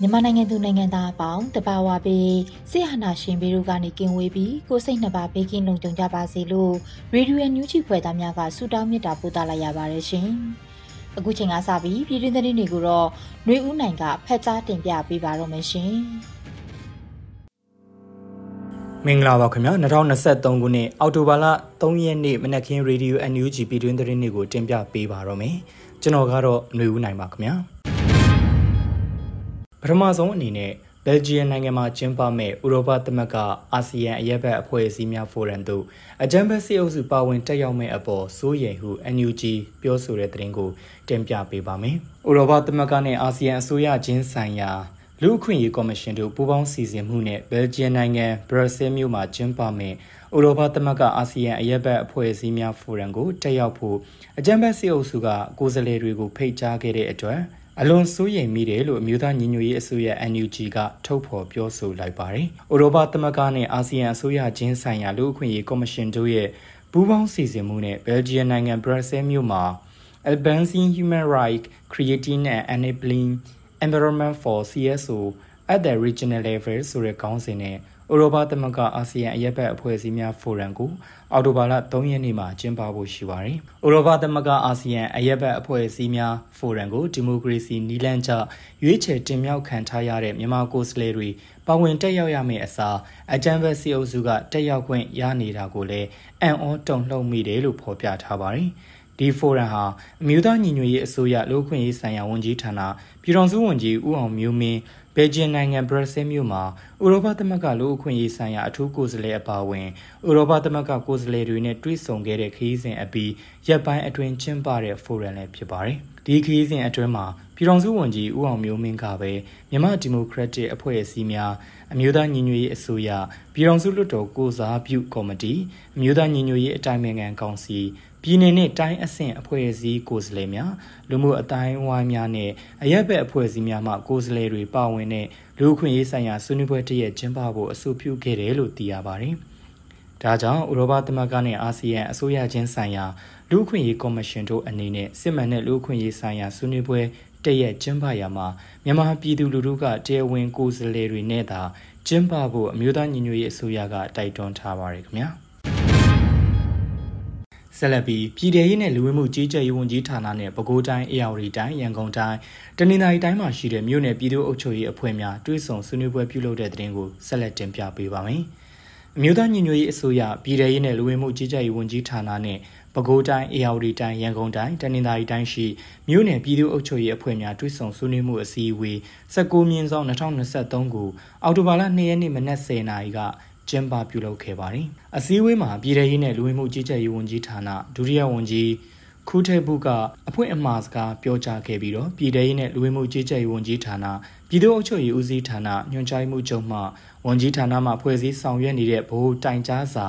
မြန်မာနိုင်ငံသူနိုင်ငံသားအပေါင်းတဘာဝပေးစိဟနာရှင်ပေတို့ကနေကင်ဝေးပြီးကိုစိတ်နှပါဘေးကင်းလုံခြုံကြပါစေလို့ရေဒီယိုညူချီဖွယ်သားများကဆုတောင်းမေတ္တာပို့သလိုက်ရပါတယ်ရှင်။အခုချိန်ကစပြီးပြည်တွင်းသတင်းတွေကိုတော့ຫນွေဦးနိုင်ကဖတ်ကြားတင်ပြပေးပါတော့မယ်ရှင်။မင်္ဂလာပါခင်ဗျာ2023ခုနှစ်အောက်တိုဘာလ3ရက်နေ့မနက်ခင်းရေဒီယို NUG ပြည်တွင်းသတင်းတွေကိုတင်ပြပေးပါတော့မယ်။ ကျွန်တော်ကတော့ຫນွေဦးနိုင်ပါခင်ဗျာပထမဆုံးအနေနဲ့ဘယ်ဂျီယံနိုင်ငံမှာကျင်းပမဲ့ဥရောပသမဂ္ဂအာဆီယံအရက်ဘက်အဖွဲ့အစည်းများဖိုရမ်တို့အကြံဘက်စီအုပ်စုပါဝင်တက်ရောက်မဲ့အပေါ်စိုးရိမ်ဟု NUG ပြောဆိုတဲ့သတင်းကိုတင်ပြပေးပါမယ်။ဥရောပသမဂ္ဂနဲ့အာဆီယံအစိုးရချင်းဆိုင်ရာ လူ့အခွင့်အရေးကော်မရှင်တို့ပူးပေါင်းစီစဉ်မှုနဲ့ဘယ်ဂျီယံနိုင်ငံဘရပ်ဆဲမြို့မှာကျင်းပမဲ့ဥရောပသမဂ္ဂအာဆီယံအရက်ဘက်အဖွဲ့အစည်းများဖိုရမ်ကိုတက်ရောက်ဖို့အကြံဘက်စစ်အုပ်စုကကိုယ်စားလှယ်တွေကိုဖိတ်ကြားခဲ့တဲ့အတွက်အလွန်စိုးရိမ်မိတယ်လို့အမျိုးသားညီညွတ်ရေးအစိုးရ NUG ကထုတ်ဖော်ပြောဆိုလိုက်ပါတယ်။ဥရောပသမဂ္ဂနဲ့အာဆီယံအစိုးရချင်းဆိုင်ရာလူ့အခွင့်အရေးကော်မရှင်တို့ရဲ့ပူးပေါင်းစီစဉ်မှုနဲ့ဘယ်လ်ဂျီယံနိုင်ငံဘရပ်ဆဲမြို့မှာ Advancing Human Rights Creating and Enabling Environment for CSO at the Regional Level ဆိုတဲ့ခေါင်းစဉ်နဲ့ဥရောပသမဂ္ဂအာဆီယံအရက်ဘက်အဖွဲ့အစည်းများဖိုရမ်ကိုအော်တိုဘာလ3ရက်နေ့မှာကျင်းပဖို့ရှိပါတယ်။ဥရောပသမဂ္ဂအာဆီယံအရက်ဘက်အဖွဲ့အစည်းများဖိုရမ်ကိုဒီမိုကရေစီနီလန်းကျရွေးချယ်တင်မြှောက်ခံထားရတဲ့မြန်မာကိုယ်စားလှယ်တွေပါဝင်တက်ရောက်ရမယ့်အစားအကြံဘက်စီအုပ်စုကတက်ရောက်ခွင့်ရနေတာကိုလည်းအံ့ဩတုန်လှုပ်မိတယ်လို့ဖော်ပြထားပါတယ်။ဒီဖိုရမ်ဟာအမျိုးသားညီညွတ်ရေးအစိုးရလူ့ခွင့်ရေးဆိုင်ရာဝန်ကြီးဌာန ပြည်ထောင်စုဝန်ကြီးဦးအောင်မျိုးမင်းဘယ်ဂျင်နိုင်ငံဘရပ်ဆဲမြို့မှာဥရောပသမဂ္ဂလူ့အခွင့်အရေးဆိုင်ရာအထူးကိုယ်စားလှယ်အပါအဝင်ဥရောပသမဂ္ဂကိုယ်စားလှယ်တွေနဲ့တွေ့ဆုံခဲ့တဲ့ခရီးစဉ်အပြီးရပ်ပိုင်းအတွင်းကျင်းပတဲ့ဖိုရမ်လည်းဖြစ်ပါတယ်။ဒီခရီးစဉ်အတွင်းမှာပြည်ထောင်စုဝန်ကြီးဦးအောင်မျိုးမင်းကပဲမြန်မာဒီမိုကရက်တစ်အဖွဲ့အစည်းများအမျိုးသားညီညွတ်ရေးအစိုးရပြည်ထောင်စုလွှတ်တော်ကိုစားပြုကော်မတီအမျိုးသားညီညွတ်ရေးအတိုင်းအမြံကောင်စီ ပြည်내နဲ့တိုင်းအဆင့်အဖွဲ့အစည်းကိုယ်စားလှယ်များလူမှုအတိုင်းအဝိုင်းများနဲ့အရက်ဘက်အဖွဲ့အစည်းများမှကိုယ်စားလှယ်တွေပါဝင်တဲ့လူ့အခွင့်အရေးဆိုင်ရာဆွေးနွေးပွဲတရက်ကျင်းပဖို့အဆိုပြုခဲ့တယ်လို့သိရပါတယ်။ဒါကြောင့်ဥရောပသမဂ္ဂနဲ့အာဆီယံအစိုးရချင်းဆိုင်ရာလူ့အခွင့်အရေးကော်မရှင်တို့အနေနဲ့စစ်မှန်တဲ့လူ့အခွင့်အရေးဆိုင်ရာဆွေးနွေးပွဲတရက်ကျင်းပရမှာမြန်မာပြည်သူလူထုကတရားဝင်ကိုယ်စားလှယ်တွေနဲ့သာကျင်းပဖို့အမျိုးသားညီညွတ်ရေးအစိုးရကတိုက်တွန်းထားပါတယ်ခင်ဗျာ။ ဆက်လက်ပြီးပြည်ထရေးနဲ့လူဝင်မှုကြီးကြပ်ရေးဝန်ကြီးဌာနနဲ့ပဲခူးတိုင်းအေရဝတီတိုင်းရန်ကုန်တိုင်းတနင်္သာရီတိုင်းမှာရှိတဲ့မြို့နယ်ပြည်သူ့အုပ်ချုပ်ရေးအဖွဲ့များတွဲဆုံဆွေးနွေးပွဲပြုလုပ်တဲ့တဲ့တင်ကိုဆက်လက်တင်ပြပေးပါမယ်။အမျိုးသားညီညွတ်ရေးအစိုးရပြည်ထရေးနဲ့လူဝင်မှုကြီးကြပ်ရေးဝန်ကြီးဌာနနဲ့ပဲခူးတိုင်းအေရဝတီတိုင်းရန်ကုန်တိုင်းတနင်္သာရီတိုင်းရှိမြို့နယ်ပြည်သူ့အုပ်ချုပ်ရေးအဖွဲ့များတွဲဆုံဆွေးနွေးမှုအစည်းအဝေး16မြင်းဆောင်2023ကိုအောက်တိုဘာလ2ရက်နေ့မနက်10:00နာရီက ကျင်းပပြုလုပ်ခဲ့ပါတယ်။အစည်းအဝေးမှာပြည်ထရေးနဲ့လူဝင်မှုကြီးကြပ်ရေးဝန်ကြီးဌာနဒုတိယဝန်ကြီးခူးထေဘုကအဖွင့်အမှားစကားပြောကြားခဲ့ပြီးတော့ပြည်ထရေးနဲ့လူဝင်မှုကြီးကြပ်ရေးဝန်ကြီးဌာနပြည်သူ့အုပ်ချုပ်ရေးဦးစီးဌာနညွှန်ကြားမှုချုပ်မှဝန်ကြီးဌာနမှဖွဲ့စည်းဆောင်ရွက်နေတဲ့ဗဟိုတိုင်ကြားစာ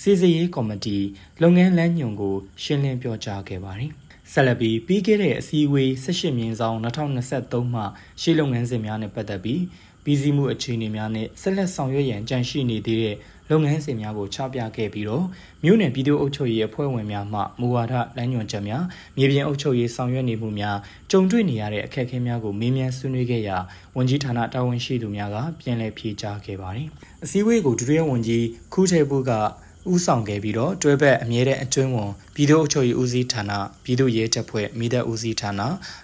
စီစီရေးကော်မတီလုပ်ငန်းလမ်းညွှန်ကိုရှင်းလင်းပြောကြားခဲ့ပါတယ်။ဆက်လက်ပြီးပြီးခဲ့တဲ့အစည်းအဝေး18မြင်းဆောင်2023မှရှေ့လုပ်ငန်းစဉ်များနဲ့ပတ်သက်ပြီး ပြီးစီးမှုအခြေအနေများနဲ့ဆက်လက်ဆောင်ရွက်ရန်ကြံရှိနေသေးတဲ့လုပ်ငန်းစဉ်များကိုချပြခဲ့ပြီးတော့မြို့နယ်ပြည်သူ့အုပ်ချုပ်ရေးအဖွဲ့ဝင်များမှမူဝါဒလမ်းညွှန်ချက်များမြေပြင်အုပ်ချုပ်ရေးဆောင်ရွက်နေမှုများကြုံတွေ့နေရတဲ့အခက်အခဲများကိုမေးမြန်းဆွေးနွေးခဲ့ရာဝန်ကြီးဌာနတာဝန်ရှိသူများကပြန်လည်ဖြေကြားခဲ့ပါတယ်။အစည်းအဝေးကိုဒုတိယဝန်ကြီးခူးထေဘူးက ဦးဆောင်ခဲ့ပြီးတော့တွဲဘက်အမြဲတမ်းအတွင်းဝန်ပြည်သူ့အုပ်ချုပ်ရေးဦးစီးဌာနပြည်သူ့ရဲတပ်ဖွဲ့မိသက်ဦးစီးဌာန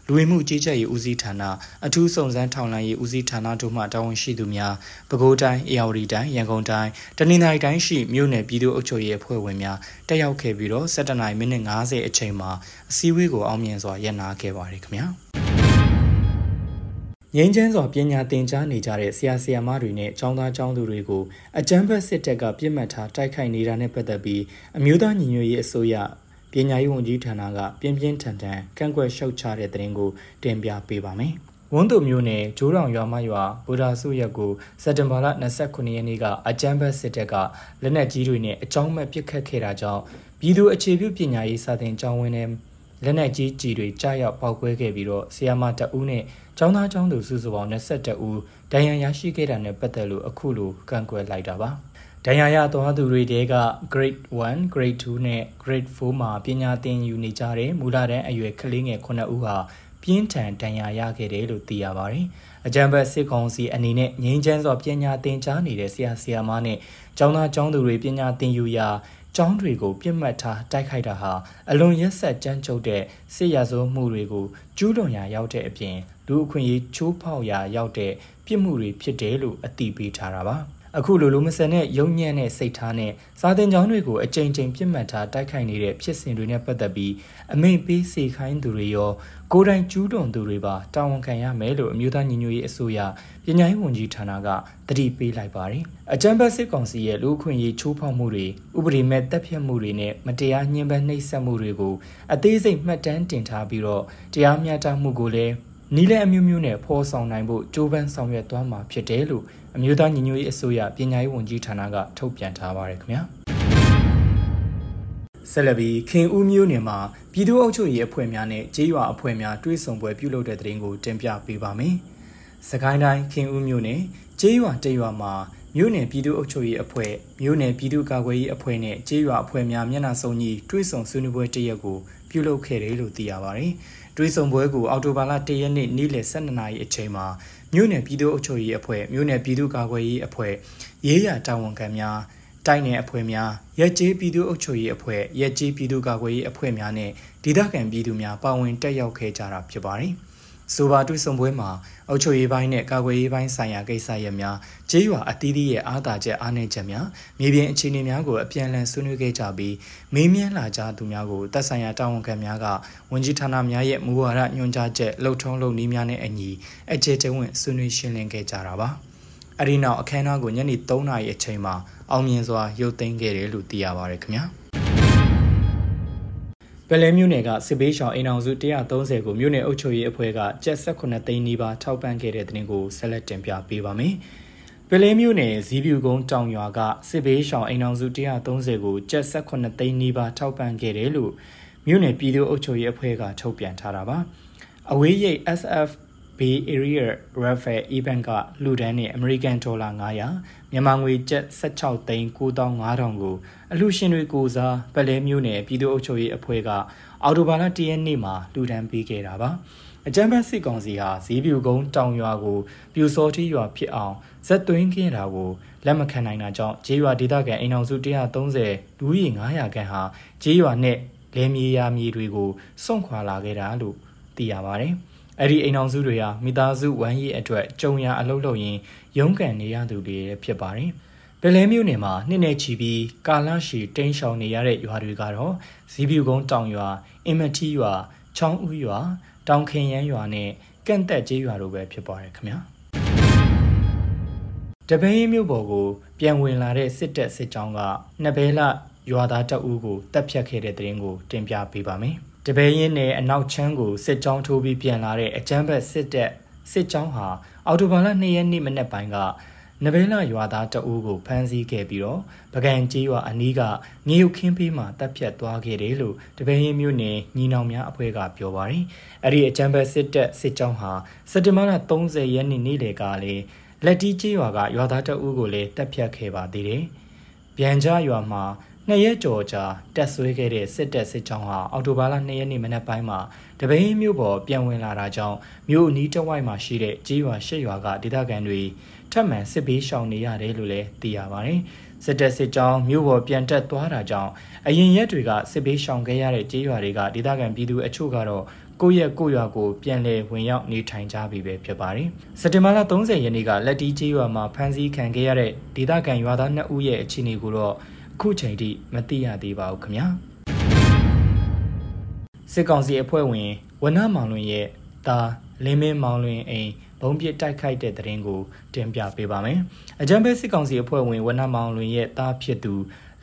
လူဝင်မှုကြီးကြပ်ရေးဦးစီးဌာနအထူးစုံစမ်းထောက်လှမ်းရေးဦးစီးဌာနတို့မှတာဝန်ရှိသူများပဲခူးတိုင်းအေရဝတီတိုင်းရန်ကုန်တိုင်းတနင်္သာရီတိုင်းရှိမြို့နယ်ပြည်သူ့အုပ်ချုပ်ရေးအဖွဲ့ဝင်များတက်ရောက်ခဲ့ပြီးတော့7:00မိနစ်50အချိန်မှာအစည်းအဝေးကိုအောင်မြင်စွာရပ်နာခဲ့ပါတယ်ခင်ဗျာ ငင်းချမ်းစွာပညာသင်ကြားနေကြတဲ့ဆရာဆရာမတွေနဲ့ကျောင်းသားကျောင်းသူတွေကိုအကြမ်းဖက်စစ်တပ်ကပြစ်မှတ်ထားတိုက်ခိုက်နေတာနဲ့ပတ်သက်ပြီးအမျိုးသားညီညွတ်ရေးအစိုးရပညာရေးဝန်ကြီးဌာနကပြင်းပြင်းထန်ထန်ကန့်ကွက်ရှုတ်ချတဲ့သတင်းကိုတင်ပြပေးပါမယ်။ဝန်သူမျိုးနယ်ဂျိုးတောင်ရွာမရွာဗုဒ္ဓဆုရက်ကိုစက်တင်ဘာလ29ရက်နေ့ကအကြမ်းဖက်စစ်တပ်ကလက်နက်ကြီးတွေနဲ့အကြောင်းမဲ့ပစ်ခတ်ခဲ့တာကြောင့်ပြည်သူအခြေပြုပညာရေးစာသင်ကျောင်းဝင်းထဲ လက်နက်ကြီးကြီးတွေကြားရောက်ပောက်ကွဲခဲ့ပြီးတော့ဆီယာမတအူးနဲ့ကျောင်းသားကျောင်းသူစုစုပေါင်း22ဦးဒဏ်ရာရရှိခဲ့တာနဲ့ပတ်သက်လို့အခုလိုကန့်ကွက်လိုက်တာပါ။ဒဏ်ရာရသွားသူတွေတဲက grade 1 grade 2နဲ့ grade 4မှာပညာသင်ယူနေကြတဲ့မူလတန်းအရွယ်ကလေးငယ်9ဦးဟာပြင်းထန်ဒဏ်ရာရခဲ့တယ်လို့သိရပါတယ်။အကြံဘတ်စစ်ကောင်စီအနေနဲ့ငြိမ်းချမ်းစွာပညာသင်ကြားနေတဲ့ဆရာဆရာမနဲ့ကျောင်းသားကျောင်းသူတွေပညာသင်ယူရာ ကျောင်းတွေကိုပြစ်မှတ်ထားတိုက်ခိုက်တာဟာအလွန်ရက်ဆက်ကြမ်းကြုတ်တဲ့စစ်ရာဇဝမှုတွေကိုကျူးလွန်ရာရောက်တဲ့အပြင်လူအခွင့်အရေးချိုးဖောက်ရာရောက်တဲ့ပြစ်မှုတွေဖြစ်တယ်လို့အတိပေးထားတာပါ အခုလိုလိုမဆန်တဲ့ယုံညံ့တဲ့စိတ်ထားနဲ့စာသင်ကျောင်းတွေကိုအကြိမ်ကြိမ်ပြစ်မှတ်ထားတိုက်ခိုက်နေတဲ့ဖြစ်စဉ်တွေနဲ့ပတ်သက်ပြီးအမိန့်ပေးစေခိုင်းသူတွေရောကိုယ်တိုင်ကျူးလွန်သူတွေပါတာဝန်ခံရမယ်လို့အမျိုးသားညီညွတ်ရေးအစိုးရပညာရေးဝန်ကြီးဌာနကတတိပေးလိုက်ပါတယ်။အကြံဖက်စစ်ကောင်စီရဲ့လူအခွင့်အရေးချိုးဖောက်မှုတွေဥပဒေမဲ့တပ်ဖြတ်မှုတွေနဲ့မတရားညှဉ်းပန်းနှိပ်စက်မှုတွေကိုအသေးစိတ်မှတ်တမ်းတင်ထားပြီးတော့တရားမျှတမှုကိုလည်း နီးလန်းအမျိုးမျိုးနဲ့ဖော်ဆောင်နိုင်ဖို့ကြိုးပမ်းဆောင်ရွက်သွားမှာဖြစ်တယ်လို့အမျိုးသားညီညွတ်ရေးအစိုးရပညာရေးဝန်ကြီးဌာနကထုတ်ပြန်ထားပါတယ်ခင်ဗျာဆက်လက်ပြီးခင်ဦးမျိုးနယ်မှာပြည်သူ့အုပ်ချုပ်ရေးအဖွဲ့များနဲ့ကြေးရွာအဖွဲ့များတွဲဆုံပွဲပြုလုပ်တဲ့တဲ့ရင်ကိုတင်ပြပေးပါမယ်။စကိုင်းတိုင်းခင်ဦးမျိုးနယ်ကြေးရွာတရွာမှာမြို့နယ်ပြည်သူ့အုပ်ချုပ်ရေးအဖွဲ့မြို့နယ်ပြည်သူ့ကာကွယ်ရေးအဖွဲ့နဲ့ကြေးရွာအဖွဲ့များမျက်နှာစုံညီတွဲဆုံဆွေးနွေးပွဲတစ်ရက်ကိုပြုလုပ်ခဲ့တယ်လို့သိရပါတယ်။ တွဲဆုံပွဲကိုအော်တိုဘာလ၁ရက်နေ့နေ့လယ်12နာရီအချိန်မှာမြို့နယ်ပြည်သူ့အုပ်ချုပ်ရေးအဖွဲ့မြို့နယ်ပြည်သူ့ကာကွယ်ရေးအဖွဲ့ရေးရတာဝန်ခံများတိုင်းနယ်အဖွဲ့များရက်ကျေးပြည်သူ့အုပ်ချုပ်ရေးအဖွဲ့ရက်ကျေးပြည်သူ့ကာကွယ်ရေးအဖွဲ့များနဲ့ဒေသခံပြည်သူများပါဝင်တက်ရောက်ခဲ့ကြတာဖြစ်ပါတယ်။ ဆိုပါတွေ့ဆုံပွဲမှာအုပ်ချုပ်ရေးပိုင်းနဲ့ကာကွယ်ရေးပိုင်းဆိုင်ရာကိစ္စရပ်များကျေးရွာအသီးသီးရဲ့အားသာချက်အားနည်းချက်များမြေပြင်အခြေအနေများကိုအပြန်အလှန်ဆွေးနွေးခဲ့ကြပြီးမေးမြန်းလာကြသူများကိုတပ်ဆိုင်ရာတာဝန်ခံများကဝန်ကြီးဌာနများရဲ့မူဝါဒညွှန်ကြားချက်လှုပ်ထုံးလုပ်နည်းများနဲ့အညီအကျေတဝင့်ဆွေးနွေးရှင်းလင်းခဲ့ကြတာပါ။အဲဒီနောက်အခမ်းအနားကိုညနေ3နာရီအချိန်မှာအောင်မြင်စွာရုပ်သိမ်းခဲ့တယ်လို့သိရပါတယ်ခင်ဗျာ။ ပလဲမြို့နယ်ကစစ်ဘေးရှောင်အိမ်အောင်စု130ကိုမြို့နယ်အုပ်ချုပ်ရေးအဖွဲ့ကကျပ်18သိန်းနီးပါးထောက်ပံ့ခဲ့တဲ့တဲ့တင်ကိုဆက်လက်တင်ပြပေးပါမယ်။ပလဲမြို့နယ်ဇီးပြူကုန်းတောင်ရွာကစစ်ဘေးရှောင်အိမ်အောင်စု130ကိုကျပ်18သိန်းနီးပါးထောက်ပံ့ခဲ့တယ်လို့မြို့နယ်ပြည်သူ့အုပ်ချုပ်ရေးအဖွဲ့ကထုတ်ပြန်ထားတာပါ။အဝေးရိပ် SF Bay Area Rafael Event ကလူဒန်းနဲ့ American Dollar 900မြန်မာငွေကျပ်16သိန်း9500ကိုအလှရှင်တွေကိုစားပလဲမျိုးနယ်ပြည်သူ့အုပ်ချုပ်ရေးအဖွဲ့ကအော်တိုဘာလ၁ရက်နေ့မှာလူဒန်းပေးခဲ့တာပါအကြမ်းဖက်စစ်ကောင်စီဟာဇီးပြူကုန်းတောင်ရွာကိုပြူစောတိရွာဖြစ်အောင်ဇက်သွင်းခဲ့တာကိုလက်မခံနိုင်တာကြောင့်ဂျေးရွာဒေသခံအိမ်အောင်စု130လူကြီး900ခန့်ဟာဂျေးရွာနဲ့လယ်မြေယာမြေတွေကိုစွန့်ခွာလာခဲ့တာလို့သိရပါတယ်။ အဲ့ဒီအိမ်အောင်စုတွေဟာမိသားစုဝမ်းရည်အတွက်ကြုံရအလုပ်လုပ်ရင်းရုန်းကန်နေရသူတွေဖြစ်ပါတယ်။ပလဲမျိုးနယ်မှာနှစ်နဲ့ချီပြီးကာလရှည်တိန်းရှောင်နေရတဲ့ရွာတွေကတော့ဇီးပြူကုန်းတောင်ရွာအင်မတီရွာချောင်းဦးရွာတောင်ခင်ရန်ရွာနဲ့ကန့်သက်ကျေးရွာတို့ပဲဖြစ်ပါတယ်ခင်ဗျာ။တပင်းမြို့ပေါ်ကိုပြန်ဝင်လာတဲ့စစ်တပ်စစ်ကြောင်းကနှစ်ဘဲလရွာသားတအူးကိုတပ်ဖြတ်ခဲ့တဲ့တဲ့ရင်ကိုတင်ပြပေးပါမယ်။ တပည့်ရင်းနဲ့အနောက်ချမ်းကိုစစ်ကြောင်းထိုးပြီးပြန်လာတဲ့အကြမ်းဖက်စစ်တပ်စစ်ကြောင်းဟာအော်တိုဘာလ2ရက်နေ့မနက်ပိုင်းကနဘဲလာရွာသားတအူးကိုဖမ်းဆီးခဲ့ပြီးတော့ပကံကျေးရွာအနီးကငရုတ်ခင်းပေးမှတပ်ဖြတ်သွားခဲ့တယ်လို့တပည့်ရင်းမြို့နယ်ညီနောင်များအဖွဲ့ကပြောပါတယ်။အဲ့ဒီအကြမ်းဖက်စစ်တပ်စစ်ကြောင်းဟာစက်တင်ဘာလ30ရက်နေ့နေ့လယ်ကလည်းလက်တီးကျေးရွာကရွာသားတအူးကိုလည်းတပ်ဖြတ်ခဲ့ပါသေးတယ်။ပြန်ကြားရွာမှာ နှစ်ရက်ကျော်ကြာတက်ဆွဲခဲ့တဲ့စစ်တပ်စစ်ကြောင်းဟာအော်တိုဘာလ2ရက်နေ့မနက်ပိုင်းမှာတပိန်းမြို့ပေါ်ပြန်ဝင်လာတာကြောင့်မြို့အနီးတစ်ဝိုက်မှာရှိတဲ့ကြေးရွာရှစ်ရွာကဒေသခံတွေထပ်မံစစ်ဘေးရှောင်နေရတယ်လို့လည်းသိရပါတယ်။စစ်တပ်စစ်ကြောင်းမြို့ပေါ်ပြန်တက်သွားတာကြောင့်အရင်ရက်တွေကစစ်ဘေးရှောင်ခဲ့ရတဲ့ကြေးရွာတွေကဒေသခံပြည်သူအချို့ကတော့ကိုယ့်ရဲ့ကိုယ့်ရွာကိုပြန်လည်ဝင်ရောက်နေထိုင်ကြပြီပဲဖြစ်ပါတယ်။စက်တင်ဘာလ30ရက်နေ့ကလက်တီကျေးရွာမှာဖမ်းဆီးခံခဲ့ရတဲ့ဒေသခံရွာသား2ဦးရဲ့အခြေအနေကိုတော့ အခုချိန်ထိမသိရသေးပါဘူးခင်ဗျာ။စစ်ကောင်စီအဖွဲ့ဝင်ဝနမောင်လွင်ရဲ့တာလင်းမင်းမောင်လွင်အိမ်ဘုံပစ်တိုက်ခိုက်တဲ့တဲ့ရင်ကိုတင်ပြပေးပါမယ်။အကြံပေးစစ်ကောင်စီအဖွဲ့ဝင်ဝနမောင်လွင်ရဲ့တာဖြစ်သူ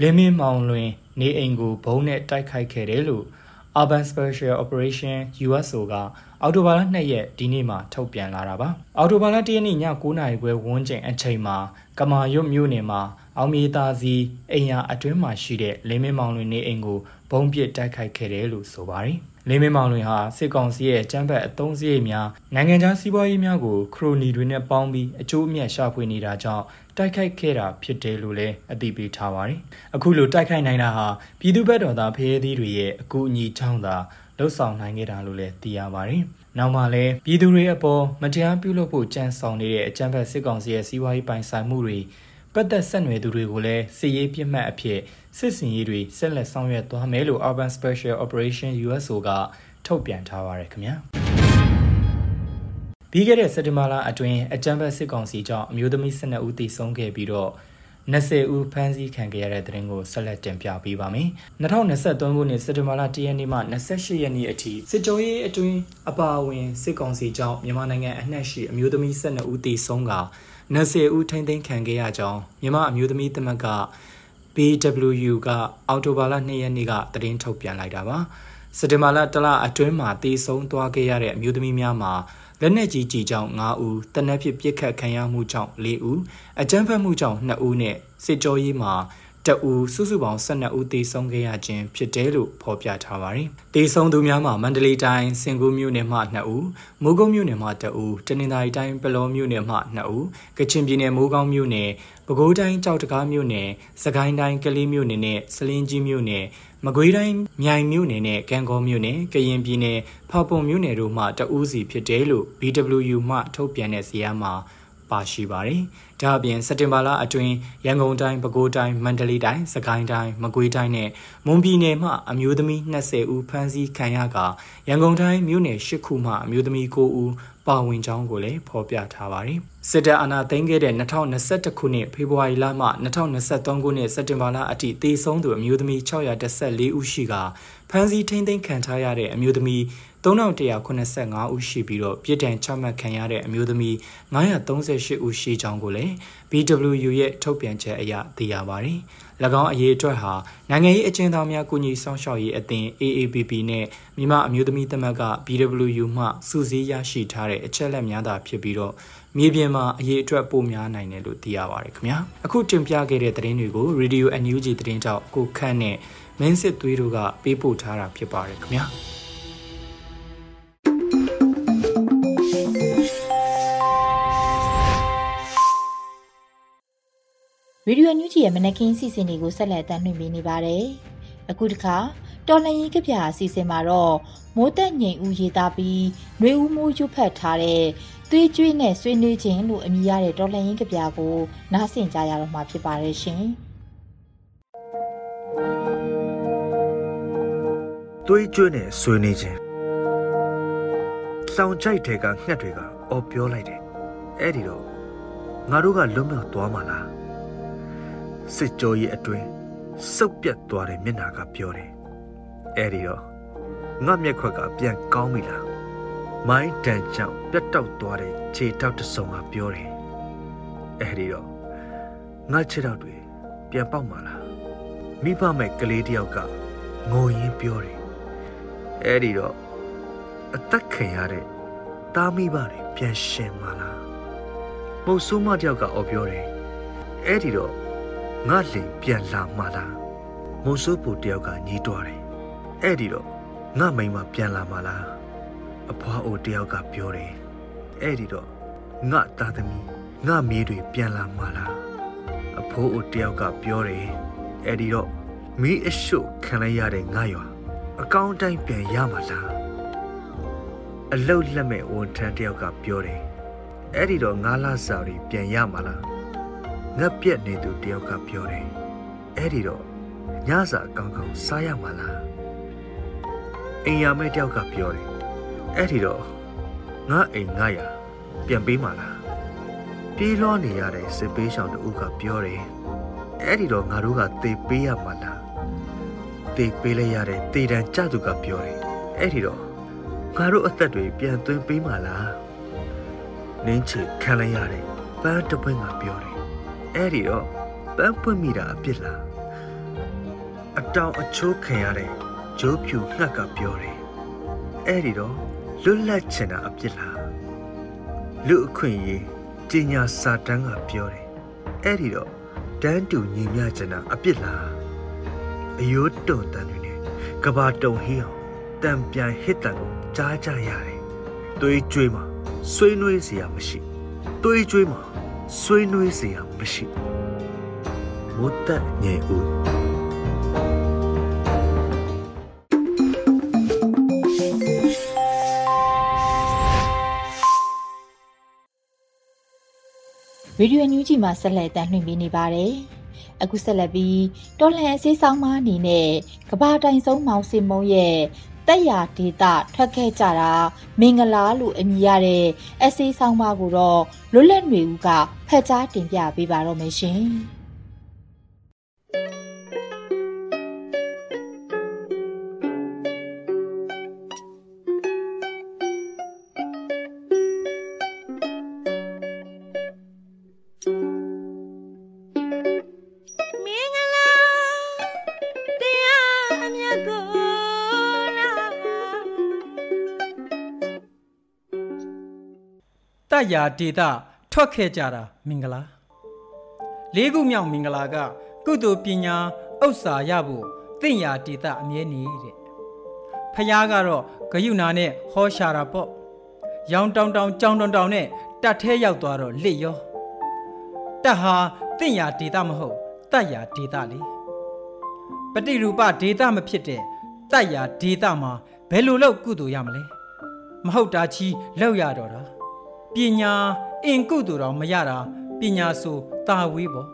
လင်းမင်းမောင်လွင်နေအိမ်ကိုဘုံနဲ့တိုက်ခိုက်ခဲ့တယ်လို့ Urban Special Operation USO ကအော်တိုဘာလ2ရက်ဒီနေ့မှာထုတ်ပြန်လာတာပါ။အော်တိုဘာလ1ရက်နေ့ည9:00နာရီခွဲဝန်းကျင်အချိန်မှာကမာရွတ်မြို့နယ်မှာ အောင်မြေသားစီအိမ်ယာအတွင်းမှာရှိတဲ့လင်းမင်းမောင်လွင်နေအိမ်ကိုဘုံပစ်တိုက်ခိုက်ခဲ့တယ်လို့ဆိုပါတယ်။လင်းမင်းမောင်လွင်ဟာစစ်ကောင်စီရဲ့ကျန်းဖက်အုံစရိတ်များနိုင်ငံခြားစီးပွားရေးများကိုခရိုနီတွေနဲ့ပေါင်းပြီးအကျိုးအမြတ်ရှာဖွေနေတာကြောင့်တိုက်ခိုက်ခဲ့တာဖြစ်တယ်လို့လည်းအသိပေးထားပါတယ်။အခုလိုတိုက်ခိုက်နိုင်တာဟာပြည်သူ့ဘက်တော်သားဖရဲသီးတွေရဲ့အကူအညီချောင်းသာလှုပ်ဆောင်နိုင်ခဲ့တာလို့လည်းသိရပါတယ်။နောက်မှလည်းပြည်သူတွေအပေါ်မတရားပြုလုပ်ဖို့ကြံဆောင်နေတဲ့အကြမ်းဖက်စစ်ကောင်စီရဲ့စီးပွားရေးပိုင်ဆိုင်မှုတွေ ပတ်သက်ဆက်နွယ်သူတွေကိုလည်းစစ်ရေးပြစ်မှတ်အဖြစ်စစ်စင်ရေးတွေဆက်လက်ဆောင်ရွက်သွားမယ်လို့ Urban Special Operation USO ကထုတ်ပြန်ထားပါရခင်ဗျာ။ပြီးခဲ့တဲ့စက်တင်ဘာလအတွင်းအကြမ်းဖက်စစ်ကောင်စီကြောင့်အမျိုးသမီး12ဦးသေဆုံးခဲ့ပြီးတော့20ဦးဖမ်းဆီးခံခဲ့ရတဲ့တဲ့ရင်ကိုဆက်လက်တင်ပြပေးပါမယ်။2023ခုနှစ်စက်တင်ဘာလ1ရက်နေ့မှ28ရက်နေ့အထိစစ်ကြောရေးအတွင်းအပါအဝင်စစ်ကောင်စီကြောင့်မြန်မာနိုင်ငံအနှံ့ရှိအမျိုးသမီး12ဦးသေဆုံးက 20ဦးထိန်းသိမ်းခံခဲ့ရကြောင်းမြန်မာအမျိုးသမီးသမဂ္ဂ BWU ကအော်တိုဘာလ2ရက်နေ့ကသတင်းထုတ်ပြန်လိုက်တာပါ။စက်တင်ဘာလတလအတွင်းမှာသေဆုံးသွားခဲ့ရတဲ့အမျိုးသမီးများမှာလက်နက်ကြီးကြီးကြောင့်9ဦးတနက်ဖြစ်ပြစ်ခတ်ခံရမှုကြောင့်4ဦးအကြမ်းဖက်မှုကြောင့်2ဦးနဲ့စစ်ကြောရေးမှာ တအူစုစုပေါင်း12ဦးသေဆုံးခဲ့ရခြင်းဖြစ်တယ်လို့ဖော်ပြထားပါတယ်။သေဆုံးသူများမှာမန္တလေးတိုင်းစင်ကူးမြို့နယ်မှ2ဦး၊မိုးကုတ်မြို့နယ်မှ2ဦး၊တနင်္သာရီတိုင်းပလောမြို့နယ်မှ2ဦး၊ကချင်ပြည်နယ်မိုးကောင်းမြို့နယ်၊ပဲခူးတိုင်းကြောက်တကားမြို့နယ်၊စကိုင်းတိုင်းကလေးမြို့နယ်နဲ့စလင်းကြီးမြို့နယ်မကွေးတိုင်းမြိုင်မြို့နယ်နဲ့ကံကောမြို့နယ်ကရင်ပြည်နယ်ဖာပုံမြို့နယ်တို့မှတအူးစီဖြစ်တယ်လို့ BWU မှထုတ်ပြန်တဲ့ဇာတ်မှာ ပါရှိပါတယ်။ဒါအပြင်စက်တင်ဘာလအတွင်းရန်ကုန်တိုင်းပဲခူးတိုင်းမန္တလေးတိုင်းစကိုင်းတိုင်းမကွေးတိုင်းနဲ့မွန်ပြည်နယ်မှအမျိုးသမီး20ဦးဖမ်းဆီးခံရကရန်ကုန်တိုင်းမြို့နယ်10ခုမှအမျိုးသမီး9ဦးပါဝင်ကြောင်းကိုလည်းဖော်ပြထားပါတယ်။စစ်တပ်အာဏာသိမ်းခဲ့တဲ့2021ခုနှစ်ဖေဖော်ဝါရီလမှ2023ခုနှစ်စက်တင်ဘာလအထိသေဆုံးသူအမျိုးသမီး614ဦးရှိကဖမ်းဆီးထိန်းသိမ်းခံထားရတဲ့အမျိုးသမီး 3185ဦးရှိပြီးတော့ပြည်တံချမှတ်ခံရတဲ့အမျိုးသမီး938ဦးရှိကြောင်းကိုလည်း BWU ရဲ့ထုတ်ပြန်ချက်အရသိရပါတယ်။၎င်းအရေးအတွက်ဟာနိုင်ငံရေးအကျဉ်းသားများကုညီဆောင်ရှောက်ရေးအသင်း AAPP နဲ့မြန်မာအမျိုးသမီးသမဂ္ဂ BWU မှစုစည်းရရှိထားတဲ့အချက်လက်များသာဖြစ်ပြီးတော့မြေပြင်မှာအရေးအတွက်ပိုများနိုင်တယ်လို့သိရပါတယ်ခင်ဗျာ။အခုတင်ပြခဲ့တဲ့သတင်းတွေကို Radio NUG သတင်းတောက်ကိုခန့်နဲ့မင်းစစ်သွေးတို့ကပေးပို့ထားတာဖြစ်ပါတယ်ခင်ဗျာ။ ရေဒီယိုညူဂျီရဲ့မနက်ခင်းစီစဉ်တွေကိုဆက်လက်တင်ပြနေပါတယ်။အခုတစ်ခါတော်လန်ရင်ကပြအစီအစဉ်မှာတော့မိုးတက်ငိမ်ဦးရေးသားပြီးຫນွေဦးမိုးရွတ်ဖတ်ထားတဲ့သွေးကြွေးနဲ့ဆွေးနွေးခြင်းလို့အမည်ရတဲ့တော်လန်ရင်ကပြကိုနားဆင်ကြရတော့မှာဖြစ်ပါတယ်ရှင်။သွေးကြွေးနဲ့ဆွေးနွေးခြင်းလောင်ကြိုက်တဲ့ကငှက်တွေကအော်ပြောလိုက်တယ်။အဲ့ဒီတော့ငါတို့ကလွတ်မြောက်သွားမှာလား။ စစ်ကြောရေးအတွင်းစုပ်ပြတ်သွားတဲ့မျက်နာကပြောတယ်အဲ့ဒီတော့ငါမျက်ခွက်ကပြန်ကောင်းပြီလားမိုင်းတန်ကြောင့်ပြတ်တောက်သွားတဲ့ခြေထောက်တစ်စုံကပြောတယ်အဲ့ဒီတော့ငါခြေထောက်တွေပြန်ပေါက်မှာလားမိဘမဲ့ကလေးတယောက်ကငိုရင်းပြောတယ်အဲ့ဒီတော့အသက်ခံရတဲ့တားမိဘတွေပြန်ရှင်မှာလားမဟုတ်ဆိုးမတယောက်ကအော်ပြောတယ်အဲ့ဒီတော့ ငါလင်ပြန်လာမှလားမုံစိုးပူတယောက်ကညီးတွားတယ်အဲ့ဒီတော့ငါမိန်မပြန်လာမှလားအဖွားအိုတယောက်ကပြောတယ်အဲ့ဒီတော့ငါသားသမီးငါမြေးတွေပြန်လာမှလားအဖိုးအိုတယောက်ကပြောတယ်အဲ့ဒီတော့မီးအရှုပ်ခံလိုက်ရတဲ့ငါရွာအကောင့်တိုင်းပြန်ရမှလားအလုတ်လက်မဲ့ဝန်ထမ်းတယောက်ကပြောတယ်အဲ့ဒီတော့ငါလာစာတွေပြန်ရမှလား ငက်ပြက်နေသူတယောက်ကပြောတယ်အဲ့ဒီတော့ညစာကောင်းကောင်းစားရမှာလားအိမ်ရမဲတယောက်ကပြောတယ်အဲ့ဒီတော့ငါအိမ်ငါရပြန်ပေးမှာလားပြေးလွှားနေရတဲ့စစ်ပေးရှောင်တူကပြောတယ်အဲ့ဒီတော့ငါတို့ကတေပေးရမှာလားတေပေးလိုက်ရတဲ့တေတံကြသူကပြောတယ်အဲ့ဒီတော့ငါတို့အသက်တွေပြန်သွင်းပေးမှာလားနင်းချေခံလိုက်ရတဲ့ပန်းတပွင့်ကပြောတယ် အဲ့ဒီတော့ပန်းပွင့်မိတာအပြစ်လားအတောင်အချိုးခံရတဲ့ဂျိုးဖြူငှက်ကပြောတယ်အဲ့ဒီတော့လွတ်လပ်ချင်တာအပြစ်လားလူအခွင့်ရေးကျင်ညာစာတန်းကပြောတယ်အဲ့ဒီတော့တန်းတူညီမျှချင်တာအပြစ်လားအယိုးတုံတန်တွေနဲ့ကဘာတုံဟေးအောင်တံပြန်ဟစ်တန်ကိုကြားကြရတယ်သွေးကြွေးမှာဆွေးနွေးစရာမရှိသွေးကြွေးမှာ ဆွေးနွေးစရာမရှိမုတ်တညေဦးရေဒီယိုညူးကြီးမှာဆက်လက်တမ်းလွှင့်ပေးနေပါတယ်။အခုဆက်လက်ပြီးတော်လှန်အစည်းဆောင်မအနေနဲ့ကဘာတိုင်ဆုံးမောင်စင်မုံရဲ့ တက်ရဒေတာထွက်ခဲ့ကြတာမင်္ဂလာလို့အမည်ရတဲ့အစည်းဆောင်မကိုတော့လွတ်လပ်နေဦးကဖက်ကြားတင်ပြပေးပါတော့မယ်ရှင်။ တရာဒေတာထွက်ခဲ့ကြတာမင်္ဂလာလေးခုမြောက်မင်္ဂလာက ကုသိုလ်ပညာဥစ္စာရဖို့တင့်ရာဒေတာအမြဲနေတဲ့ဖះကတော့ဂယုနာနဲ့ဟောရှာတာပေါ့ရောင်တောင်တောင်ကြောင်တောင်တောင်နဲ့တတ်သေးရောက်သွားတော့လစ်ရောတတ်ဟာတင့်ရာဒေတာမဟုတ်တတ်ရာဒေတာလေပฏิရူပဒေတာမဖြစ်တဲ့တတ်ရာဒေတာမှာဘယ်လိုလုပ်ကုသိုလ်ရမလဲမဟုတ်တာချီလောက်ရတော့တာ ပညာအင်ကုသိုလ်တော်မရတာပညာဆိုတာဝေးပေါ့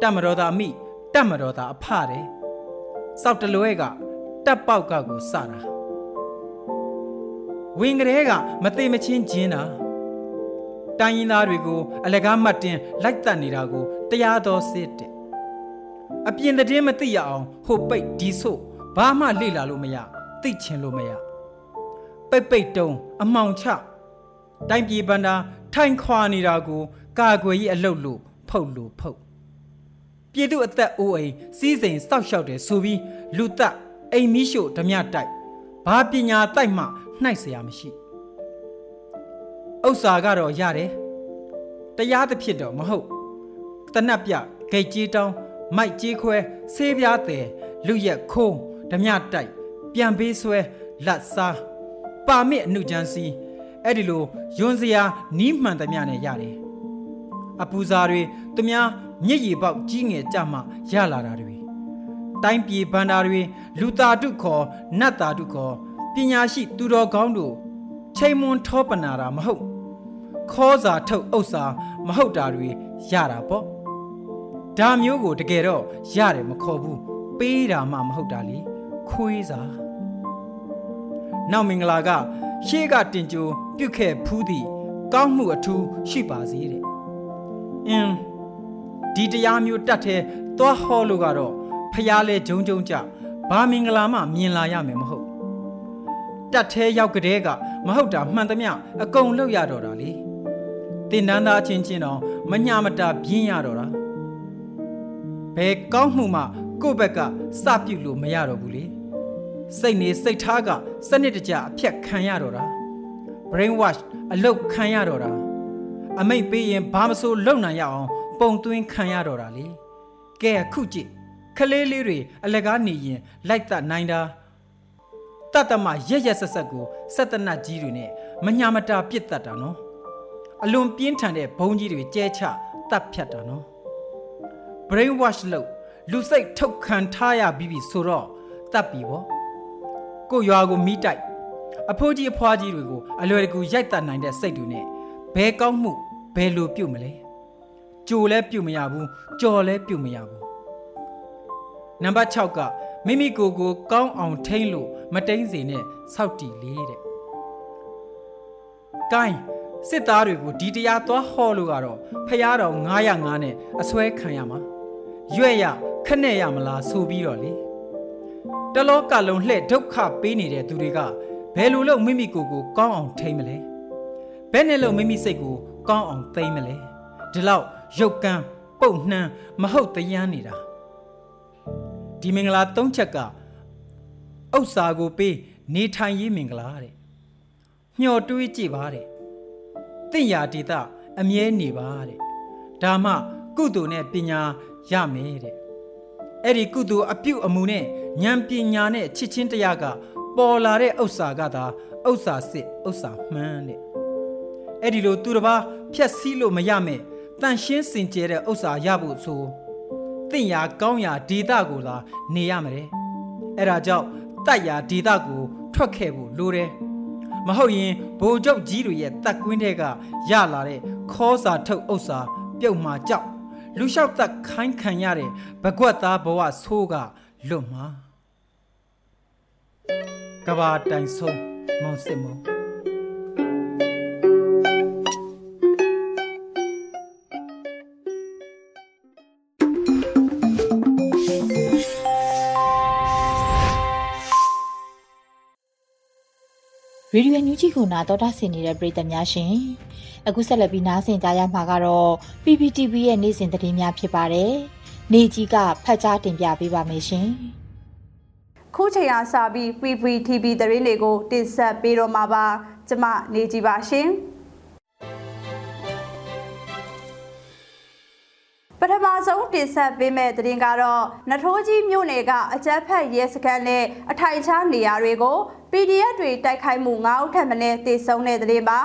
တတ်မတော်တာအမိတတ်မတော်တာအဖတဲ့စောက်တလွဲကတက်ပေါက်ကကိုစတာဝင်ကလေးကမသိမချင်းကျင်းတာတိုင်းရင်းသားတွေကိုအလကားမှတ်တင်လိုက်တတ်နေတာကိုတရားတော်စစ်တဲ့အပြင်တည်င်းမသိရအောင်ဟိုပိတ်ဒီဆို့ဘာမှလေ့လာလို့မရသိချင်လို့မရပိတ်ပိတ်တုံးအမှောင်ချ တိုင်းပြည်ဗန္တာထိုင်ခွာနေတာကိုကာကွယ်ရေးအလုပ်လို့ဖုတ်လို့ဖုတ်ပြည်သူအသက်အိုးအိမ်စီးစိမ်စောက်ရှောက်တယ်ဆိုပြီးလူသက်အိမ်မီးရှို့ဓမြတိုက်ဘာပညာတိုက်မှနှိုက်เสียမရှိဥစ္စာကတော့ရတယ်တရားသဖြစ်တော့မဟုတ်တနတ်ပြဂိတ်ကြီးတောင်းမိုက်ကြီးခွဲဆေးပြားတယ်လူရက်ခိုးဓမြတိုက်ပြန်ပေးဆွဲလက်စားပါမစ်အနုချမ်းစီ အဲ့ဒီလိုယွန်းစရာနီးမှန်သမျှနဲ့ရတယ်အပူဇာတွေသူများမျက်ရည်ပေါက်ကြီးငယ်ကြမှရလာတာတွေတိုင်းပြည်ဗန္တာတွေလူသားတုခေါ်နတ်သားတုခေါ်ပညာရှိသူတော်ကောင်းတို့ချိန်မွန်ထောပနာတာမဟုတ်ခေါ်စာထုတ်ဥစ္စာမဟုတ်တာတွေရတာပေါ့ဒါမျိုးကိုတကယ်တော့ရတယ်မခေါ်ဘူးပေးတာမှမဟုတ်တာလေခွေးစာနောက်မင်္ဂလာက ရှေးကတင်ကြိုပြုတ်ခဲ့ဖူးသည့်ကောင်းမှုအထူးရှိပါစေတဲ့အင်းဒီတရားမျိုးတတ်တဲ့သွားဟောလို့ကတော့ဖျားလဲဂျုံဂျုံကြဘာမင်္ဂလာမှမြင်လာရမယ်မဟုတ်တတ်သေးရောက်ကတဲ့ကမဟုတ်တာမှန်သမျှအကုန်လောက်ရတော့တာလေတင်နန်းသားချင်းချင်းတော့မညာမတာပြင်းရတော့တာဘယ်ကောင်းမှုမှကိုယ့်ဘက်ကစပြုတ်လို့မရတော့ဘူးလေ စိတ်နေစိတ်ထားကစနစ်တကျအဖြတ်ခံရတော့တာ brain wash အလုတ်ခံရတော့တာအမိတ်ပေးရင်ဘာမဆိုလုံနိုင်ရအောင်ပုံသွင်းခံရတော့တာလေကဲအခုကြည့်ခလေးလေးတွေအလကားနေရင်လိုက်တတ်နိုင်တာတတ်တမရက်ရက်ဆက်ဆက်ကိုစက်တနတ်ကြီးတွေနဲ့မညာမတာပြစ်တတ်တာနော်အလွန်ပြင်းထန်တဲ့ဘုံကြီးတွေကျဲချတတ်ဖြတ်တာနော် brain wash လို့လူစိတ်ထုတ်ခံထားရပြီးပြီဆိုတော့တတ်ပြီပေါ့ ကိုရွာကိုမိတိုက်အဖိုးကြီးအဖွားကြီးတွေကိုအလွယ်တကူရိုက်တတ်နိုင်တဲ့စိတ်တွေနဲ့ဘဲကောင်းမှုဘယ်လိုပြုတ်မလဲကြိုလည်းပြုတ်မရဘူးကြော်လည်းပြုတ်မရဘူးနံပါတ်6ကမိမိကိုယ်ကိုကောင်းအောင်ထိမ့်လို့မတိန်စေနဲ့စောက်တီလေးတဲ့။ကိုင်းစစ်သားတွေကိုဒီတရားသွားဟောလို့ကတော့ဖះတော်905နဲ့အစွဲခံရမှာ။ရွက်ရခနဲ့ရမလားဆိုပြီးတော့လေ။ တလောကလုံးလှဲ့ဒုက္ခပေးနေတဲ့သူတွေကဘယ်လိုလုပ်မိမိကိုယ်ကိုကောင်းအောင်ထိမ့်မလဲ။ဘယ်နဲ့လို့မိမိစိတ်ကိုကောင်းအောင်သိမ့်မလဲ။ဒီလောက်ရုပ်ကန်းပုတ်နှမ်းမဟုတ်တရားနေတာ။ဒီမင်္ဂလာ၃ချက်ကဥစ္စာကိုပေးနေထိုင်ရေးမင်္ဂလာတဲ့မျှော်တွေးကြည့်ပါတဲ့တင့်ရာဒေတာအမြဲနေပါတဲ့ဒါမှကုသိုလ်နဲ့ပညာရမယ်တဲ့ အဲ့ဒီကုသိုလ်အပြုအမူနဲ့ဉာဏ်ပညာနဲ့ချစ်ချင်းတရားကပေါ်လာတဲ့ဥစ္စာကသာဥစ္စာစစ်ဥစ္စာမှန်တဲ့အဲ့ဒီလိုသူတစ်ပါးဖြက်စီးလို့မရမဲ့တန်ရှင်းစင်ကြဲတဲ့ဥစ္စာရဖို့ဆိုတင့်ရာကောင်းရာဒေတာကိုသာနေရမယ်အဲ့ဒါကြောင့်တိုက်ရာဒေတာကို ထွက်ခဲ့ဖို့လိုတယ်မဟုတ်ရင်ဘိုလ်ချုပ်ကြီးတွေရဲ့တက်ကွင်းတွေကရလာတဲ့ခေါ်စာထုတ်ဥစ္စာ ပြုတ်မှာကြောက် လူလျှောက်သက်ခိုင်းခံရတဲ့ဘကွက်သားဘဝဆိုးကလွတ်မှာကဘာတိုင်ဆုံးမောင်စစ်မော ရေဒီယိုညူဂျီကိုနာတော်တာဆင်နေတဲ့ပရိသတ်များရှင်အခုဆက်လက်ပြီးနားဆင်ကြရမှာကတော့ PPTV ရဲ့နေ့စဉ်သတင်းများဖြစ်ပါတယ်နေကြီးကဖတ်ကြားတင်ပြပေးပါမယ်ရှင်ခုချိန်အားစပြီး PPTV သတင်းတွေကိုတင်ဆက်ပေးတော့မှာပါ ကျမနေကြီးပါရှင် ထမဆုံးတင်ဆက်ပေးမယ့်သတင်းကတော့နထိုးကြီးမြို့နယ်ကအကြက်ဖက်ရဲစခန်းနဲ့အထိုင်ချနေရာတွေကို PDF တွေတိုက်ခိုက်မှု9ဦးထပ်မံတေဆုံးတဲ့သတင်းပါ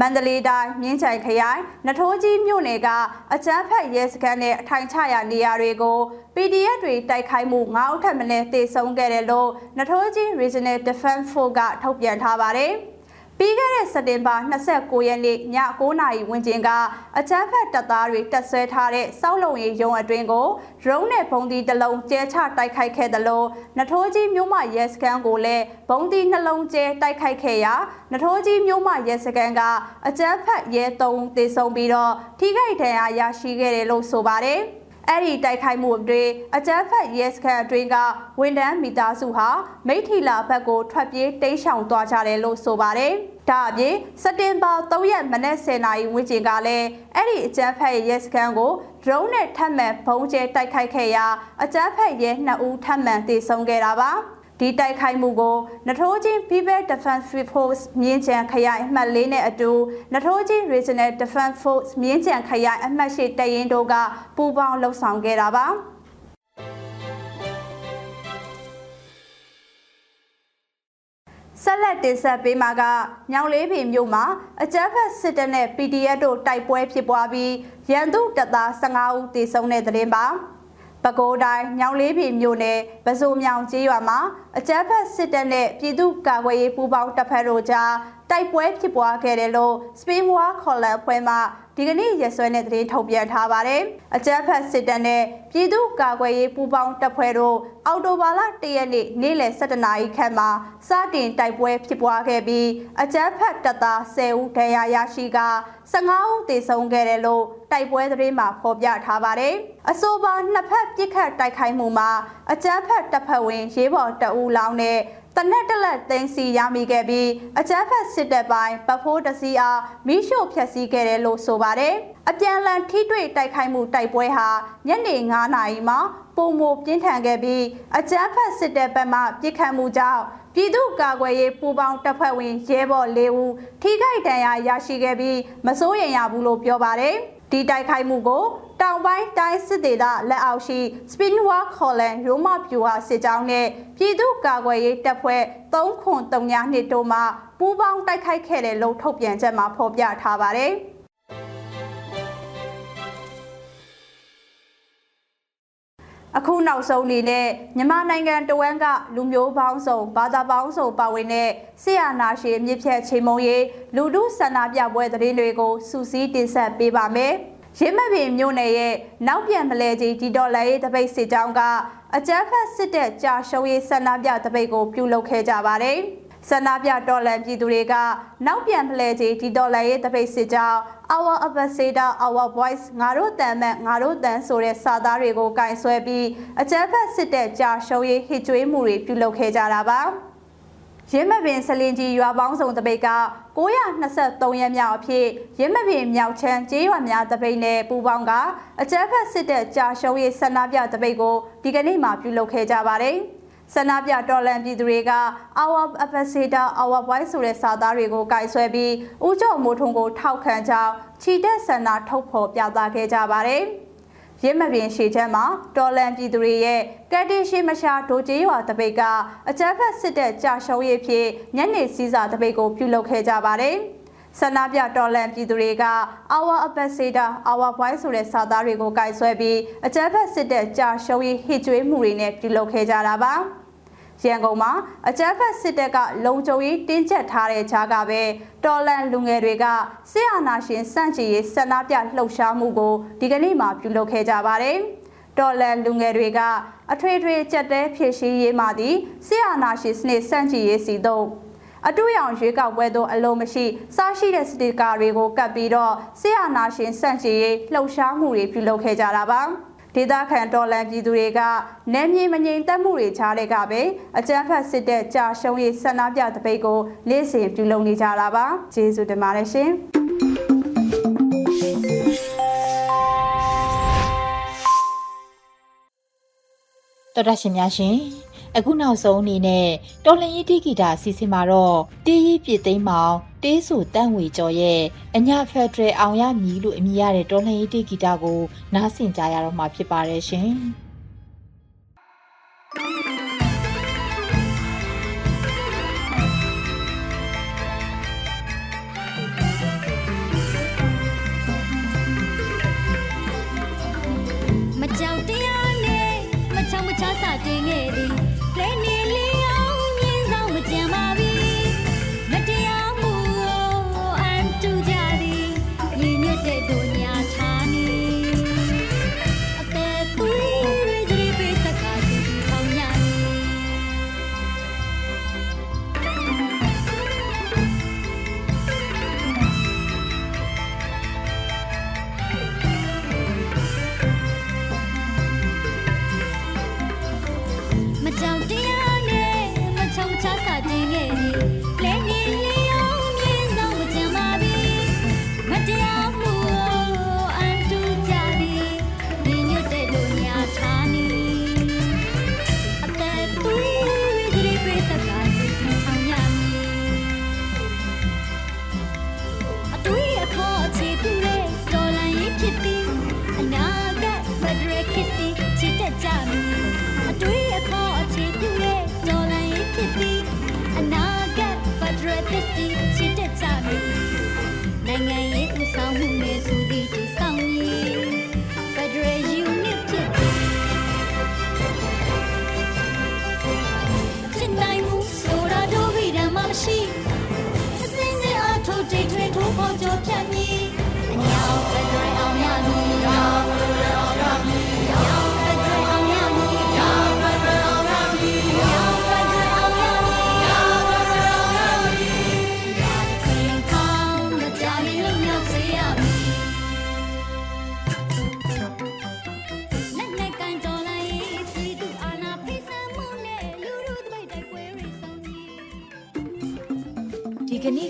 မန္တလေးတိုင်းမြင်းချိုင်ခရိုင်နထိုးကြီးမြို့နယ်ကအကြမ်းဖက်ရဲစခန်းနဲ့အထိုင်ချရာနေရာတွေကို PDF တွေတိုက်ခိုက်မှု9ဦးထပ်မံတေဆုံးခဲ့တယ်လို့နထိုးကြီး Regional Defense Force ကထုတ်ပြန်ထားပါတယ်။ ပြီးခဲ့တဲ့စက်တင်ဘာ29ရက်နေ့ည9:00နာရီဝန်းကျင်ကအကြမ်းဖက်တပ်သားတွေတပ်ဆွဲထားတဲ့စောက်လုံရီရုံအတွင်းကိုဒရုန်းနဲ့ဘုံဒီတစ်လုံးကျဲချတိုက်ခိုက်ခဲ့တယ်လို့နထိုးကြီးမြို့မရဲစခန်းကိုလည်းဘုံဒီနှလုံးကျဲတိုက်ခိုက်ခဲ့ရာနထိုးကြီးမြို့မရဲစခန်းကအကြမ်းဖက်ရဲ3သေဆုံးပြီးတော့ထိခိုက်ဒဏ်ရာရရှိခဲ့တယ်လို့ဆိုပါတယ်။ အဲ့ဒီတိုက်ခိုက်မှုအတွင်းအကြမ်းဖက်ရဲစခန်းအတွင်းကဝန်တန်းမိသားစုဟာမိထီလာဘက်ကိုထွက်ပြေးတိမ်းရှောင်သွားကြတယ်လို့ဆိုပါတယ်။ဒါအပြင်စက်တင်ဘာ3ရက်မနက်10:00နာရီဝန်းကျင်ကလည်းအဲ့ဒီအကြမ်းဖက်ရဲစခန်းကို drone နဲ့ထပ်မံဘုံကျဲတိုက်ခိုက်ခဲ့ရာအကြမ်းဖက်ရဲ2ဦးထပ်မံတေဆုံးခဲ့တာပါ။ ဒီတိုက်ခိုက်မှုကိုနထိုးချင်း People Defense Force မြင်းချံခရိုင်အမှတ်၄နဲ့အတူနထိုးချင်း Regional Defense Force မြင်းချံခရိုင်အမှတ်၈တရင်တို့ကပူးပေါင်းလှုပ်ဆောင်ခဲ့တာပါဆက်လက်တင်ဆက်ပေးမှာကညောင်လေးပင်မြို့မှာအကြမ်းဖက်စစ်တပ်နဲ့ PDF တို့တိုက်ပွဲဖြစ်ပွားပြီးရန်သူတပ်သား15ဦးသေဆုံးတဲ့တဲ့တင်ပါ ပဲခူးတိုင်းညောင်လေးပြည်မြို့နယ်ပစိုးမြောင်ကျေးရွာမှာအကြမ်းဖက်စစ်တပ်နဲ့ပြည်သူ့ကာကွယ်ရေးပူးပေါင်းတပ်ဖက်တို့ကြားတိုက်ပွဲဖြစ်ပွားခဲ့တယ်လို့ Spain War Collar ဖွဲ့မှဒီကနေ့ရက်စွဲနဲ့သတင်းထုတ်ပြန်ထားပါတယ်။အကြမ်းဖက်စစ်တပ်နဲ့ပြည်သူ့ကာကွယ်ရေးပူးပေါင်းတပ်ဖွဲ့တို့အော်တိုဘာလ၁ရက်နေ့နေ့လယ်၁၇နာရီခန့်မှာစတင်တိုက်ပွဲဖြစ်ပွားခဲ့ပြီးအကြမ်းဖက်တပ်သား10ဦးဒဏ်ရာရရှိက15ဦးသေဆုံးခဲ့တယ်လို့တိုက်ပွဲသတင်းမှာဖော်ပြထားပါတယ်။အဆိုပါနှစ်ဖက်ပစ်ခတ်တိုက်ခိုက်မှုမှာအကြမ်းဖက်တပ်ဖွဲ့ဝင်ရေးဘော်တအူလောင်းနဲ့ တနက်တလက်သိမ်းစီရမိခဲ့ပြီးအကြမ်းဖက်စစ်တပ်ပိုင်းပဖိုးတစီအားမိရှို့ဖျက်ဆီးခဲ့တယ်လို့ဆိုပါတယ်။အပြန်လန်ထိတွေ့တိုက်ခိုက်မှုတိုက်ပွဲဟာညနေ9နာရီမှာပုံမပြင်းထန်ခဲ့ပြီးအကြမ်းဖက်စစ်တပ်ဘက်မှပြစ်ခတ်မှုကြောင့်ပြည်သူ့ကာကွယ်ရေးပူးပေါင်းတပ်ဖွဲ့ဝင်ရဲဘော်၄ဦးထိခိုက်ဒဏ်ရာရရှိခဲ့ပြီးမစိုးရိမ်ရဘူးလို့ပြောပါတယ်။ဒီတိုက်ခိုက်မှုကို တောင်ပိုင်းတိုင်းစစ်ဒေသလက်အောက်ရှိ Spinwa Colon ရိုးမပြူဟာစစ်ကြောင်းနဲ့ပြည်သူ့ကာကွယ်ရေးတပ်ဖွဲ့3ခွန်3ညနှစ်တို့မှပူးပေါင်းတိုက်ခိုက်ခဲ့တဲ့လို့ထုတ်ပြန်ချက်မှာဖော်ပြထားပါတယ်။အခုနောက်ဆုံးအနေနဲ့မြန်မာနိုင်ငံတဝန်းကလူမျိုးပေါင်းစုံဘာသာပေါင်းစုံပါဝင်တဲ့ဆရာနာရှင်မြစ်ဖြတ်ချိန်မုံရေးလူထုဆန္ဒပြပွဲသတင်းတွေကိုစူးစီးတင်ဆက်ပေးပါမယ်။ ရင်းမပင်မြို့နယ်ရဲ့နောက်ပြန်မလဲကြီးဒီဒေါ်လာရေးတပိတ်စစ်ကြောင်းကအကြမ်းဖက်စစ်တပ်ကြာရှုံးရေးဆန္ဒပြတပိတ်ကိုပြုလုပ်ခဲ့ကြပါတယ်။ဆန္ဒပြတော်လန်ပြည်သူတွေကနောက်ပြန်ဖလဲကြီးဒီဒေါ်လာရေးတပိတ်စစ်ကြောင်း Our Ambassador Our Voice ငါတို့တန်မဲ့ငါတို့တန်ဆိုတဲ့စာသားတွေကိုကင်ဆွဲပြီးအကြမ်းဖက်စစ်တပ်ကြာရှုံးရေးဟစ်ကြွေးမှုတွေပြုလုပ်ခဲ့ကြတာပါ။ ရင်းမပင်စလင်ကြီးရွာပေါင်းစုံတပိတ်က923ရက်မြောက်အဖြစ်ရင်းမပင်မြောက်ချမ်းကျေးရွာများတပိတ်နဲ့ပူပေါင်းကအကြမ်းဖက်စစ်တပ်ကြာရှုံးရေးဆန္ဒပြတပိတ်ကိုဒီကနေ့မှပြုလုပ်ခဲ့ကြပါတယ်။ဆန္ဒပြတော်လန်ပြည်သူတွေက Our Ambassador Our Voice ဆိုတဲ့စာသားတွေကိုကင်ဆွဲပြီးဦးကျော်မိုးထွန်းကိုထောက်ခံကြောင်းချီတက်ဆန္ဒထုတ်ဖော်ပြသခဲ့ကြပါတယ်။ ရစ်မပင်ရှေချမ်းမှာတော်လန်ပြည်သူတွေရဲ့ကက်တီရှိမရှာဒိုကျေးရွာတပိတ်ကအကြမ်းဖက်စစ်တပ်ကြာရှုံးရေးဖြစ်ညနေစည်းစာတပိတ်ကိုပြုလုပ်ခဲ့ကြပါတယ်ဆန္ဒပြတော်လန်ပြည်သူတွေက Our Ambassador Our Voice ဆိုတဲ့စာသားတွေကိုကင်ဆွဲပြီးအကြမ်းဖက်စစ်တပ်ကြာရှုံးရေးဟစ်ကြွေးမှုတွေနဲ့ပြုလုပ်ခဲ့ကြတာပါ။ ရန်ကုန်မှာအကြမ်းဖက်စစ်တပ်ကလုံခြုံရေးတင်းကျပ်ထားတဲ့ကြားကပဲတော်လန်လူငယ်တွေကစစ်အာဏာရှင်စန့်ကျင်ရေးဆန္ဒပြလှုပ်ရှားမှုကိုဒီကနေ့မှပြုလုပ်ခဲ့ကြပါတယ်။တော်လန်လူငယ်တွေကအထွေထွေကြက်တဲဖြည့်ရှင်းရေးမှသည်စစ်အာဏာရှင်စနစ်စန့်ကျင်ရေးစီတို့အတူရောင်ရွေးကောက်ပွဲသို့အလုံးမရှိစားရှိတဲ့စတီကာတွေကိုကပ်ပြီးတော့ဆီယနာရှင်စန့်ကျင်ရေးလှုပ်ရှားမှုတွေပြုလုပ်ခဲ့ကြတာပါ။ ဒေသခံတော်လန်ပြည်သူတွေကနယ်မြေမငြိမ်သက်မှုတွေချားတဲ့ကပဲအကြမ်းဖက်စစ်တပ်ကြာရှုံးရေးဆန္ဒပြတပိတ်ကိုလေးစင်ပြုလုပ်နေကြတာပါကျေးဇူးတင်ပါတယ်ရှင်တော်တာရှင်များရှင် အခုနောက်ဆုံးအနေနဲ့တော်လှန်ရေးတိဂီတာအစီအစဉ်မှာတော့တေးရီပြစ်သိမ်းမောင်တေးဆူတန့်ဝေကျော်ရဲ့အညာဖက်ဒရယ်အောင်ရမည်လို့အမည်ရတဲ့တော်လှန်ရေးတိဂီတာကိုနားဆင်ကြရတော့မှာဖြစ်ပါတယ်ရှင်။ ကနေ့ကတော့